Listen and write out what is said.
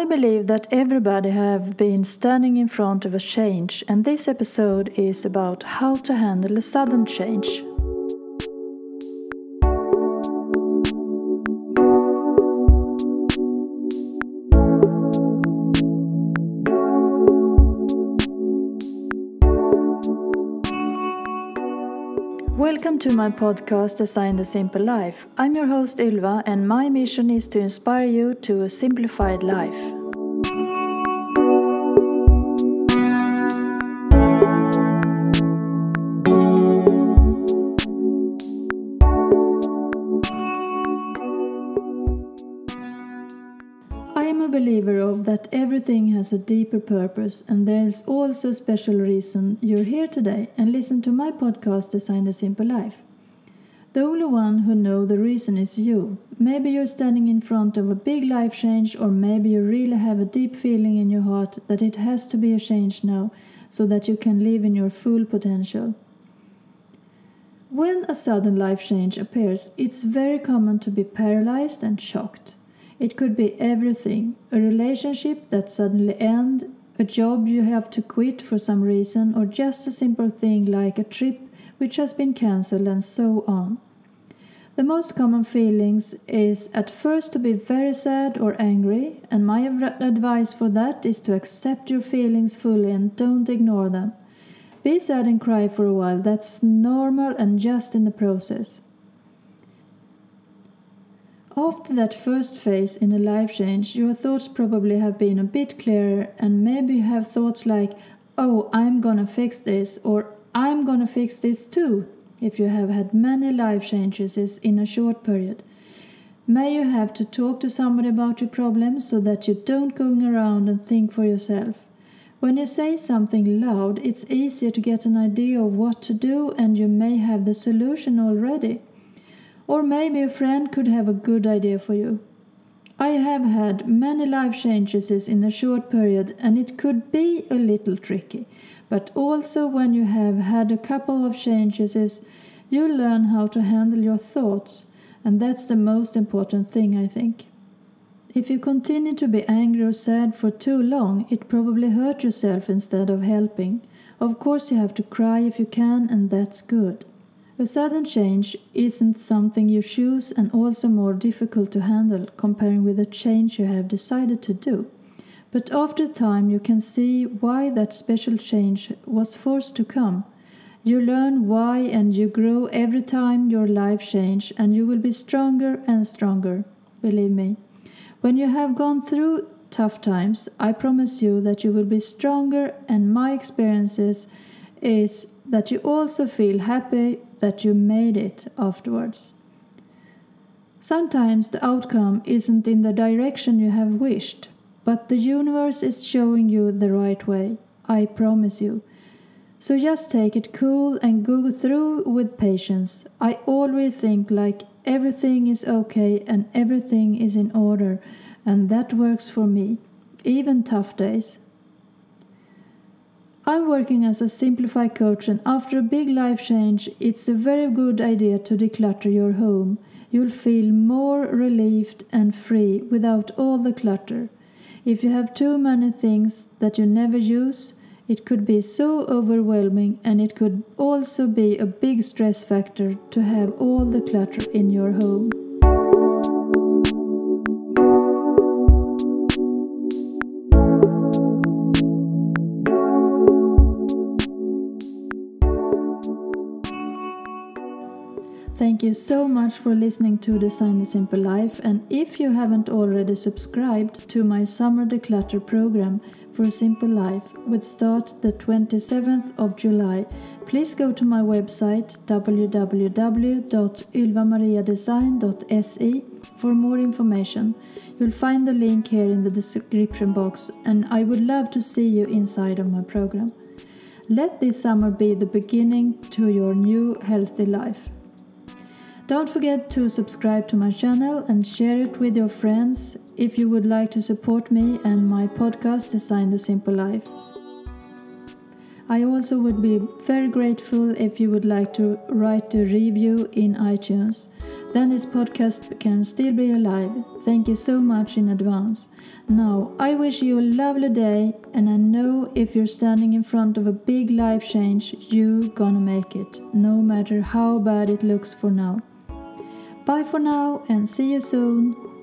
I believe that everybody have been standing in front of a change and this episode is about how to handle a sudden change. Welcome to my podcast Design the Simple Life. I'm your host Ylva, and my mission is to inspire you to a simplified life. Everything has a deeper purpose, and there is also a special reason you're here today and listen to my podcast Design a Simple Life. The only one who know the reason is you. Maybe you're standing in front of a big life change, or maybe you really have a deep feeling in your heart that it has to be a change now so that you can live in your full potential. When a sudden life change appears, it's very common to be paralyzed and shocked. It could be everything a relationship that suddenly ends, a job you have to quit for some reason, or just a simple thing like a trip which has been cancelled, and so on. The most common feelings is at first to be very sad or angry, and my advice for that is to accept your feelings fully and don't ignore them. Be sad and cry for a while, that's normal and just in the process. After that first phase in a life change, your thoughts probably have been a bit clearer, and maybe you have thoughts like, Oh, I'm gonna fix this, or I'm gonna fix this too, if you have had many life changes in a short period. May you have to talk to somebody about your problems so that you don't go around and think for yourself. When you say something loud, it's easier to get an idea of what to do, and you may have the solution already. Or maybe a friend could have a good idea for you. I have had many life changes in a short period, and it could be a little tricky. But also, when you have had a couple of changes, you learn how to handle your thoughts, and that's the most important thing, I think. If you continue to be angry or sad for too long, it probably hurt yourself instead of helping. Of course, you have to cry if you can, and that's good. A sudden change isn't something you choose and also more difficult to handle comparing with a change you have decided to do. But after time, you can see why that special change was forced to come. You learn why and you grow every time your life change and you will be stronger and stronger. Believe me. When you have gone through tough times, I promise you that you will be stronger and my experiences is that you also feel happy that you made it afterwards. Sometimes the outcome isn't in the direction you have wished, but the universe is showing you the right way, I promise you. So just take it cool and go through with patience. I always think like everything is okay and everything is in order, and that works for me, even tough days. I'm working as a Simplify coach, and after a big life change, it's a very good idea to declutter your home. You'll feel more relieved and free without all the clutter. If you have too many things that you never use, it could be so overwhelming, and it could also be a big stress factor to have all the clutter in your home. Thank you so much for listening to Design the Simple Life. And if you haven't already subscribed to my Summer Declutter program for Simple Life, which start the 27th of July, please go to my website www.ylvamariadesign.se for more information. You'll find the link here in the description box, and I would love to see you inside of my program. Let this summer be the beginning to your new healthy life. Don't forget to subscribe to my channel and share it with your friends if you would like to support me and my podcast Design the Simple Life. I also would be very grateful if you would like to write a review in iTunes. then this podcast can still be alive. Thank you so much in advance. Now, I wish you a lovely day, and I know if you're standing in front of a big life change, you're gonna make it, no matter how bad it looks for now. Bye for now, and see you soon.